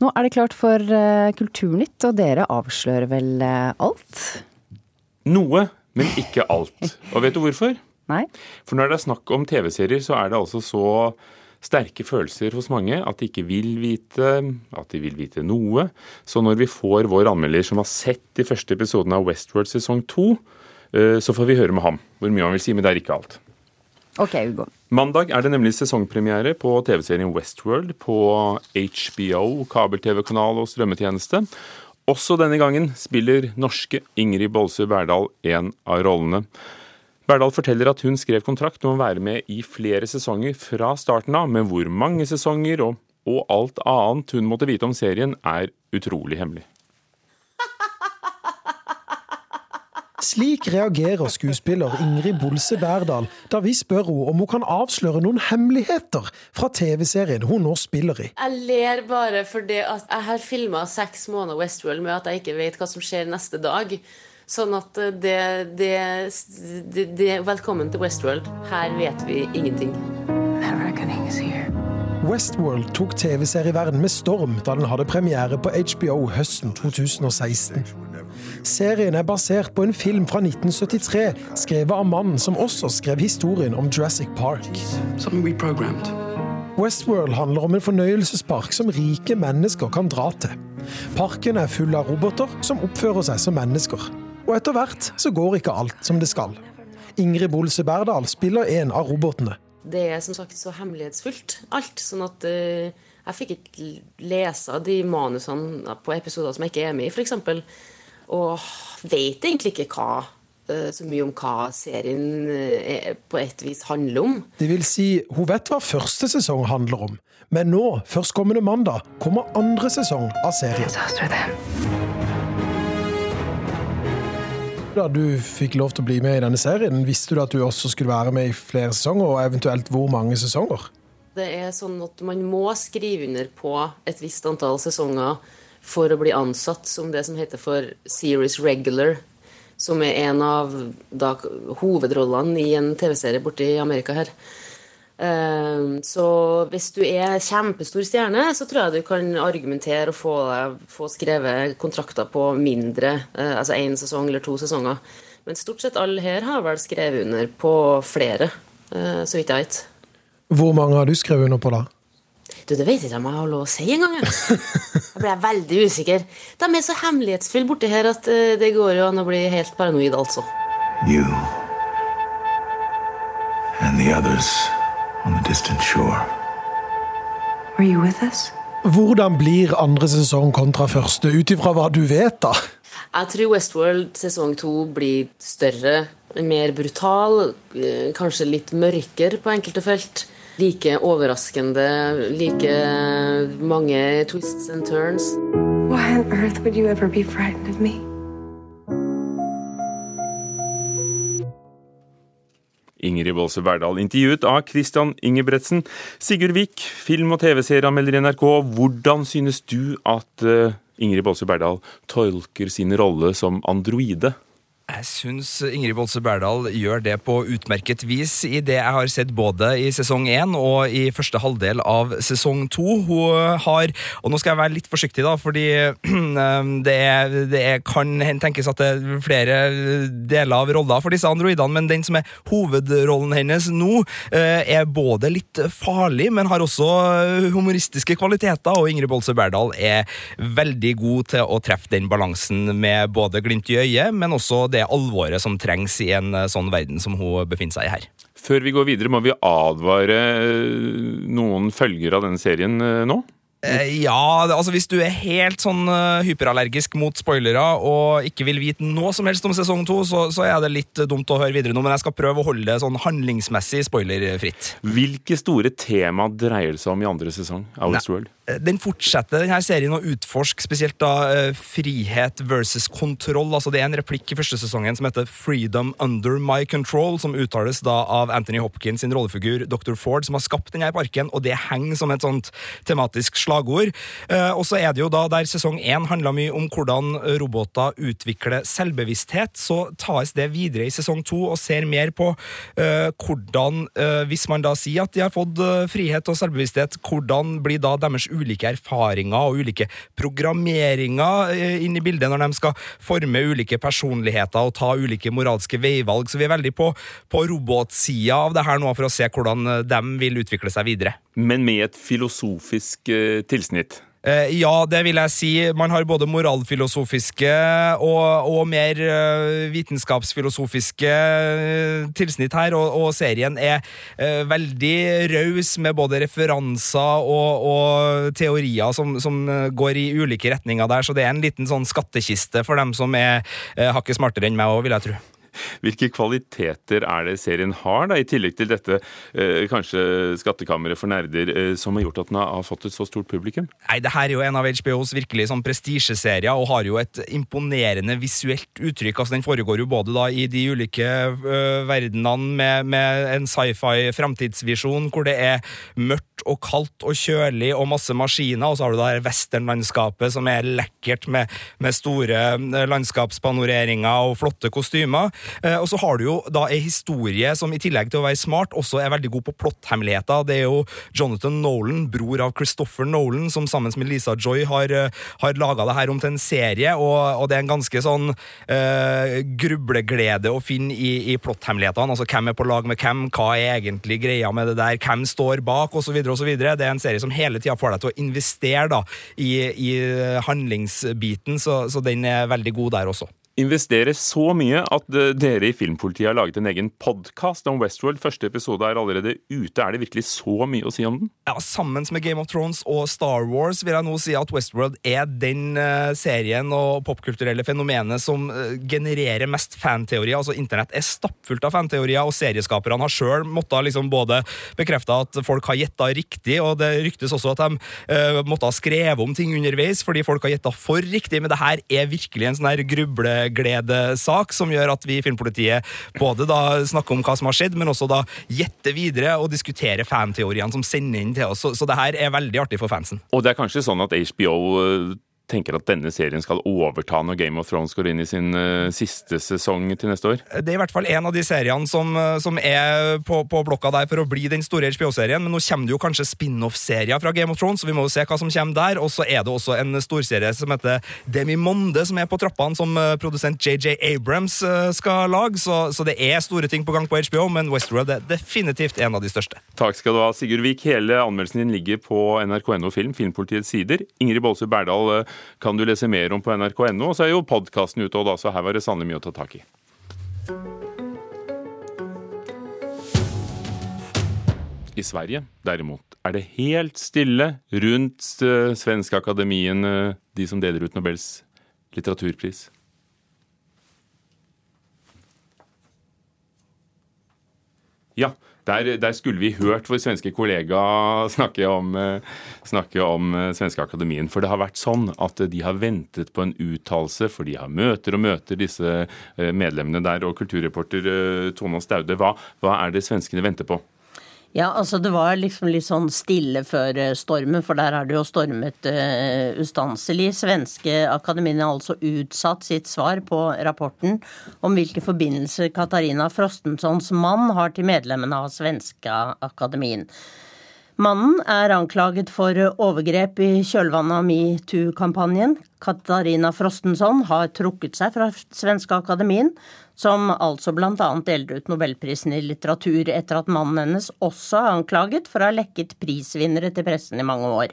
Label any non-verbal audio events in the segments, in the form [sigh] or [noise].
Nå er det klart for uh, Kulturnytt, og dere avslører vel uh, alt? Noe, men ikke alt. [laughs] Og vet du hvorfor? Nei. For når det er snakk om TV-serier, så er det altså så sterke følelser hos mange at de ikke vil vite, at de vil vite noe. Så når vi får vår anmelder som har sett de første episodene av Westworld sesong to, så får vi høre med ham hvor mye han vil si, men det er ikke alt. Ok, Hugo. Mandag er det nemlig sesongpremiere på TV-serien Westworld på HBO, kabel-TV-kanal og strømmetjeneste. Også denne gangen spiller norske Ingrid Bolse Berdal en av rollene. Berdal forteller at hun skrev kontrakt om å være med i flere sesonger fra starten av, men hvor mange sesonger og, og alt annet hun måtte vite om serien, er utrolig hemmelig. Slik reagerer skuespiller Ingrid Bolse Berdal da vi spør henne om hun kan avsløre noen hemmeligheter fra TV-serien hun nå spiller i. Jeg ler bare fordi at jeg har filma seks måneder Westworld med at jeg ikke vet hva som skjer neste dag. Sånn at det, det, det, det Velkommen til Westworld. Her vet vi ingenting. Westworld tok TV-serieverden med storm da den hadde premiere på HBO høsten 2016. Serien er basert på en film fra 1973, skrevet av mannen som også skrev historien om Jurassic Park. Westworld handler om en fornøyelsespark som rike mennesker kan dra til. Parken er full av roboter som oppfører seg som mennesker. Og etter hvert så går ikke alt som det skal. Ingrid Bolse Berdal spiller en av robotene. Det er som sagt så hemmelighetsfullt, alt. Sånn at uh, jeg fikk ikke lese de manusene på episoder som jeg ikke er med i, f.eks. Og vet egentlig ikke hva, uh, så mye om hva serien uh, på et vis handler om. Det vil si, hun vet hva første sesong handler om. Men nå, førstkommende mandag, kommer andre sesong av serien. Da du fikk lov til å bli med i denne serien, visste du at du også skulle være med i flere sesonger, og eventuelt hvor mange sesonger? Det er sånn at man må skrive under på et visst antall sesonger for å bli ansatt som det som heter for series regular, som er en av da, hovedrollene i en TV-serie borte i Amerika her. Ehm, så hvis du er kjempestor stjerne, så tror jeg du kan argumentere og få, få skrevet kontrakter på mindre, eh, altså én sesong eller to sesonger. Men stort sett alle her har vel skrevet under på flere, eh, så vidt jeg vet. Hvor mange har du skrevet under på, da? Du, Det vet jeg ikke om jeg har lov å si engang. Jeg ble veldig usikker. De er så hemmelighetsfulle borti her at eh, det går jo an å bli helt paranoid, altså. You and the others on the distant shore. Were you with us? Hvordan blir andre sesong kontra første, ut ifra hva du vet, da? Jeg tror Westworld sesong to blir større, mer brutal, eh, kanskje litt mørkere på enkelte felt. Like overraskende, like mange twists and turns. Why on earth would you ever be frightened of me? Ingrid Bolse Verdal intervjuet av Christian Ingebretsen. Sigurd Vik, film- og TV-serieanmelder i NRK. Hvordan synes du at uh, Ingrid Bolse Berdal tolker sin rolle som androide? Jeg syns Ingrid Bolse Berdal gjør det på utmerket vis i det jeg har sett både i sesong én og i første halvdel av sesong to. Hun har Og nå skal jeg være litt forsiktig, da, fordi [clears throat] det, er, det er, kan tenkes at det er flere deler av roller for disse androidene, men den som er hovedrollen hennes nå, eh, er både litt farlig, men har også humoristiske kvaliteter, og Ingrid Bolse Berdal er veldig god til å treffe den balansen med både glimt i øyet, men også det det alvoret som trengs i en eh, sånn verden som hun befinner seg i her. Før vi går videre, må vi advare eh, noen følger av denne serien eh, nå? Eh, ja, altså hvis du er helt sånn uh, hyperallergisk mot spoilere og ikke vil vite noe som helst om sesong to, så, så, er det litt dumt å høre videre nå, men jeg skal prøve å holde det sånn handlingsmessig spoilerfritt. Hvilke store tema dreier det seg om i andre sesong av Westworld? Eh, den fortsetter denne serien å utforske spesielt da frihet versus kontroll. altså Det er en replikk i første sesongen som heter 'Freedom Under My Control', som uttales da av Anthony Hopkins sin rollefigur Dr. Ford, som har skapt denne parken, og det henger som et sånt tematisk slag slagord. Og så er det jo da der sesong én handla mye om hvordan roboter utvikler selvbevissthet, så tas det videre i sesong to og ser mer på hvordan, hvis man da sier at de har fått frihet og selvbevissthet, hvordan blir da deres ulike erfaringer og ulike programmeringer inn i bildet når de skal forme ulike personligheter og ta ulike moralske veivalg. Så vi er veldig på, på robotsida av det her nå for å se hvordan de vil utvikle seg videre. Men med et filosofisk tilsnitt? Eh, ja, det vil jeg si. Man har både moralfilosofiske og, og mer uh, vitenskapsfilosofiske uh, tilsnitt her, og, og serien er veldig raus med både referanser og, og teorier som, som, går i ulike retninger der, så det er en liten sånn skattkiste for dem som er hakket smartere enn meg òg, vil jeg tro. [laughs] Hvilke kvaliteter er det serien har, da, i tillegg til dette eh, kanskje skattkammeret for nerder, eh, som har gjort at den har fått et så stort publikum? Nei, det her er jo en av HBOs virkelig sånn prestisjeserier, og har jo et imponerende visuelt uttrykk. altså Den foregår jo både da i de ulike uh, verdenene med, med en sci-fi framtidsvisjon, hvor det er mørkt og kaldt og kjølig og masse maskiner, og så har du da westernlandskapet som er lekkert med, med store landskapspanoreringer og flotte kostymer. Eh, og så har du jo da ei historie som i tillegg til å være smart, også er veldig god på plotthemmeligheter. Det er jo Jonathan Nolan, bror av Christopher Nolan, som sammen med Lisa Joy har, eh, har laga det her om til en serie, og, og, det er en ganske sånn uh, grubleglede å finne i, i plotthemmelighetene. Altså hvem er på lag med hvem, hva er egentlig greia med det der, hvem står bak, osv. osv. Det er en serie som hele tida får deg til å investere da, i, i handlingsbiten, så, så den er veldig god der også investere så mye at dere i Filmpolitiet har laget en egen podkast om Westworld. Første episode er allerede ute. Er det virkelig så mye å si om den? Ja, Sammen med Game of Thrones og Star Wars vil jeg nå si at Westworld er den uh, serien og popkulturelle fenomenet som uh, genererer mest fanteorier. Altså Internett er stappfullt av fanteorier, og serieskaperne har sjøl måttet liksom både bekrefte at folk har gjetta riktig, og det ryktes også at de måtte ha skrevet om ting underveis fordi folk har gjetta for riktig, men det her er virkelig en sånn her gruble gledesak som gjør at vi i Filmpolitiet både da snakker om hva som har skjedd, men også da gjetter videre og diskuterer fanteoriene som sender inn til oss. Så, så det her er veldig artig for fansen. Og det er kanskje sånn at HBO tenker at denne serien skal overta når Game of Thrones går inn i sin uh, siste sesong til neste år? Det er i hvert fall en av de seriene som, eh, som er på, på, blokka der for å bli den store HBO-serien. Men nå kommer det jo kanskje spin-off-serier fra Game of Thrones, så vi må jo se hva som kommer der. Og så er det også en storserie som heter Demi Monde, som er på trappene, som eh, produsent JJ Abrams skal lage. Så, så, det er store ting på gang på HBO, men Westworld er definitivt en av de største. Takk skal du ha, Sigurd Vik. Hele anmeldelsen din ligger på nrk.no Film, Filmpolitiets sider. Ingrid Bolsø Berdal kan du lese mer om på nrk.no. Og så er jo podkasten ute òg, så her var det sannelig mye å ta tak i. I Sverige, derimot, er det helt stille rundt uh, Svenske Akademien, uh, de som deler ut Nobels litteraturpris. Ja, der, der, skulle vi hørt vår svenske kollega snakke om, eh, snakke om eh, Svenske Akademien. For det har vært sånn at de har ventet på en uttalelse, for de har møter og møter, disse eh, medlemmene der. Og kulturreporter Tone Staude, hva, hva er det svenskene venter på? Ja, altså det var liksom litt sånn stille før eh, stormen, for der har det jo stormet uh, ustanselig. Svenske akademien har altså utsatt sitt svar på rapporten om hvilke forbindelser Katarina Frostensons mann har til medlemmene av Svenska akademien. Mannen er anklaget for overgrep i kjølvannet av metoo-kampanjen. Katarina Frostenson har trukket seg fra Svenske Akademien, som altså bl.a. delte ut nobelprisen i litteratur etter at mannen hennes også er anklaget for å ha lekket prisvinnere til pressen i mange år.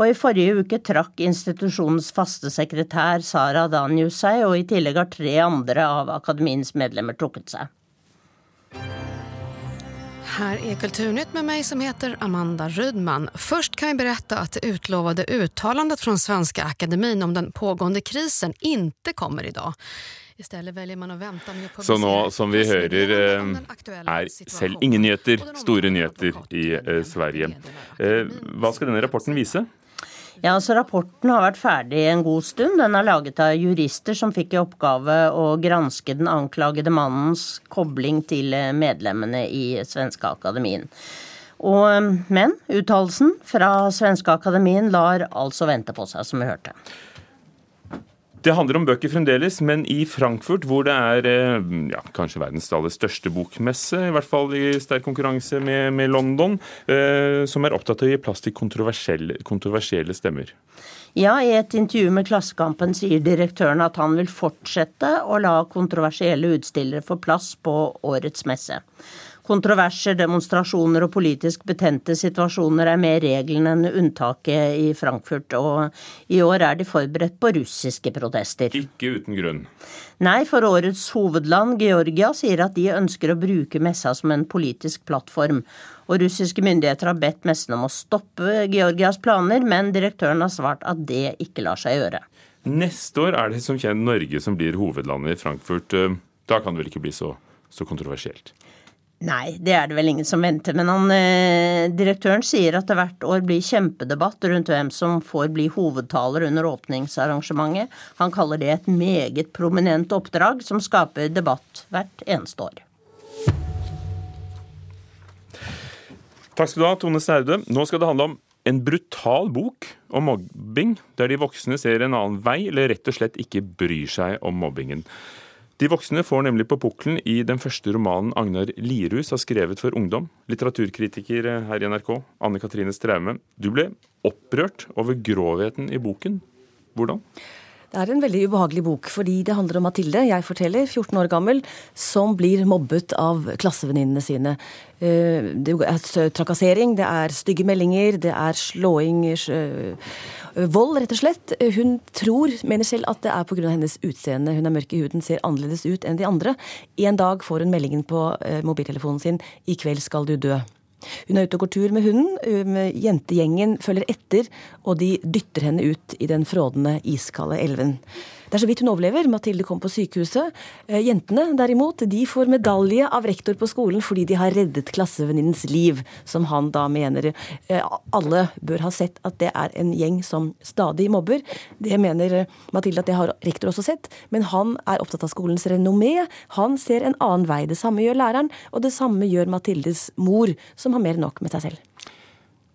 Og i forrige uke trakk institusjonens faste sekretær Sara Danius seg, og i tillegg har tre andre av akademiens medlemmer trukket seg. Här är Kulturnytt med mig som heter Amanda Rydman. Först kan jag berätta att det utlovade uttalandet från Svenska Akademin om den pågående krisen inte kommer idag. Så nå som vi hører, eh, er selv ingen nyheter store nyheter i eh, Sverige. Eh, hva skal denne rapporten vise? Ja, altså Rapporten har vært ferdig en god stund. Den er laget av jurister som fikk i oppgave å granske den anklagede mannens kobling til medlemmene i Svenske Akademien. Og, eh, men uttalelsen fra Svenske Akademien lar altså vente på seg, som vi hørte. Det handler om bøker fremdeles, men i Frankfurt, hvor det er eh, ja, kanskje verdens aller største bokmesse, i hvert fall i sterk konkurranse med, med London, eh, som er opptatt av å gi plass til kontroversielle, kontroversielle stemmer. Ja, i et intervju med Klassekampen sier direktøren at han vil fortsette å la kontroversielle utstillere få plass på årets messe. Kontroverser, demonstrasjoner og politisk betente situasjoner er mer regelen enn unntaket i Frankfurt, og i år er de forberedt på russiske protester. Ikke uten grunn. Nei, for årets hovedland, Georgia, sier at de ønsker å bruke messa som en politisk plattform. Og russiske myndigheter har bedt messen om å stoppe Georgias planer, men direktøren har svart at det ikke lar seg gjøre. Neste år er det som kjent Norge som blir hovedlandet i Frankfurt. Da kan det vel ikke bli så, så kontroversielt? Nei, det er det vel ingen som venter. Men han, eh, direktøren sier at det hvert år blir kjempedebatt rundt hvem som får bli hovedtaler under åpningsarrangementet. Han kaller det et meget prominent oppdrag som skaper debatt hvert eneste år. Takk skal du ha, Tone Snaude. Nå skal det handle om en brutal bok om mobbing, der de voksne ser en annen vei, eller rett og slett ikke bryr seg om mobbingen. De voksne får nemlig på pukkelen i den første romanen Agnar Lirhus har skrevet for ungdom. Litteraturkritiker her i NRK, Anne Katrine Straume. Du ble opprørt over grovheten i boken. Hvordan? Det er en veldig ubehagelig bok, fordi det handler om Mathilde, jeg forteller, 14 år gammel, som blir mobbet av klassevenninnene sine. Eh, det er trakassering, det er stygge meldinger, det er slåing eh, Vold, rett og slett. Hun tror, mener selv, at det er pga. hennes utseende. Hun er mørk i huden, ser annerledes ut enn de andre. En dag får hun meldingen på eh, mobiltelefonen sin 'I kveld skal du dø'. Hun er ute og går tur med hunden. Jentegjengen følger etter, og de dytter henne ut i den frådende, iskalde elven. Det er så vidt hun overlever. Mathilde kom på sykehuset. Eh, jentene derimot, de får medalje av rektor på skolen fordi de har reddet klassevenninnens liv, som han da mener eh, alle bør ha sett at det er en gjeng som stadig mobber. Det mener Mathilde at det har rektor også sett, men han er opptatt av skolens renommé. Han ser en annen vei. Det samme gjør læreren, og det samme gjør Mathildes mor, som har mer enn nok med seg selv.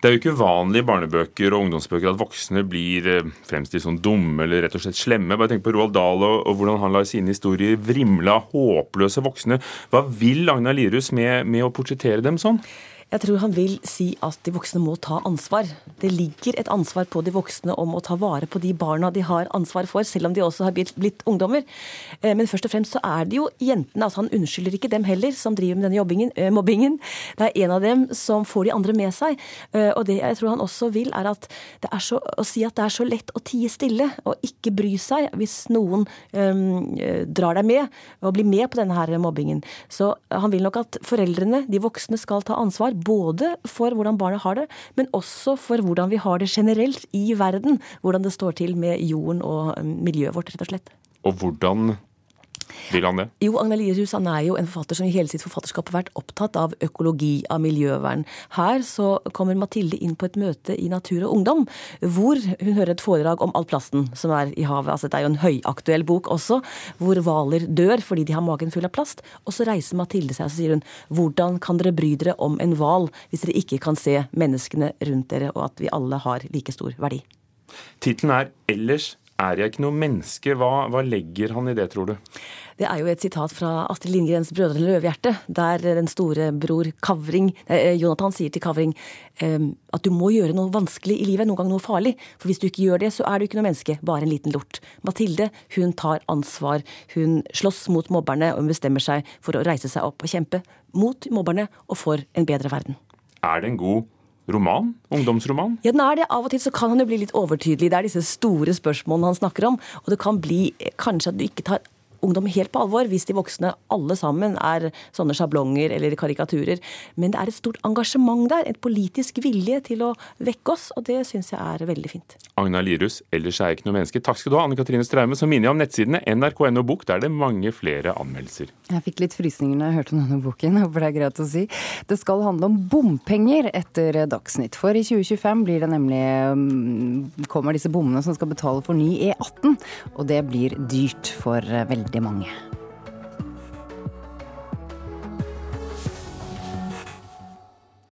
Det er jo ikke uvanlig i barnebøker og ungdomsbøker at voksne blir eh, fremstilt som dumme eller rett og slett slemme. Bare tenk på Roald Dahl og, og hvordan han lar sine historier vrimle av håpløse voksne. Hva vil Agnar Lirus med, med å portrettere dem sånn? Jeg tror han vil si at de voksne må ta ansvar. Det ligger et ansvar på de voksne om å ta vare på de barna de har ansvar for, selv om de også har blitt, ungdommer. Eh, men først og fremst så er det jo jentene. altså Han unnskylder ikke dem heller, som driver med denne jobbingen, øh, mobbingen. Det er en av dem som får de andre med seg. Eh, og det jeg tror han også vil, er at det er så, å si at det er så lett å tie stille og ikke bry seg hvis noen um, drar deg med og blir med på denne her mobbingen. Så han vil nok at foreldrene, de voksne, skal ta ansvar både for hvordan barna har det, men også for hvordan vi har det generelt i verden. Hvordan det står til med jorden og miljøet vårt, rett og slett. Og hvordan vil han det? Jo, Agnar Lierhus han er jo en forfatter som i hele sitt forfatterskap har vært opptatt av økologi, av miljøvern. Her så kommer Mathilde inn på et møte i Natur og Ungdom, hvor hun hører et foredrag om all plasten som er i havet. Altså, det er jo en høyaktuell bok også, hvor hvaler dør fordi de har magen full av plast. Og så reiser Mathilde seg og sier hun hvordan kan dere bry dere om en hval hvis dere ikke kan se menneskene rundt dere, og at vi alle har like stor verdi. Tittelen er 'Ellers er jeg ikke noe menneske'. Hva, hva legger han i det, tror du? Det er jo et sitat fra Astrid Lindgrens 'Brødrene Løvehjerte', der den store bror Kavring, eh, Jonathan sier til Kavring eh, at du må gjøre noe vanskelig i livet, noen gang noe farlig. For hvis du ikke gjør det, så er du ikke noe menneske, bare en liten lort. Mathilde hun tar ansvar. Hun slåss mot mobberne, og hun bestemmer seg for å reise seg opp og kjempe mot mobberne og for en bedre verden. Er det en god roman? Ungdomsroman? Ja, den er det. Av og til så kan han jo bli litt overtydelig. Det er disse store spørsmålene han snakker om. Og det kan bli kanskje at du ikke tar ungdom helt på alvor hvis de voksne alle sammen er sånne sjablonger eller karikaturer. Men det er et stort engasjement der, et politisk vilje til å vekke oss, og det syns jeg er veldig fint. Agna Lirus, ellers er jeg ikke noe menneske. Takk skal du ha, Anne Katrine Straume. Så minner jeg om nettsidene nrk.no bok, der det er mange flere anmeldelser. Jeg fikk litt frysninger når jeg hørte om denne boken, [laughs] håper det er greit å si. Det skal handle om bompenger etter Dagsnytt, for i 2025 blir det nemlig mm, kommer disse bommene som skal betale for ny E18, og det blir dyrt for veldig mange.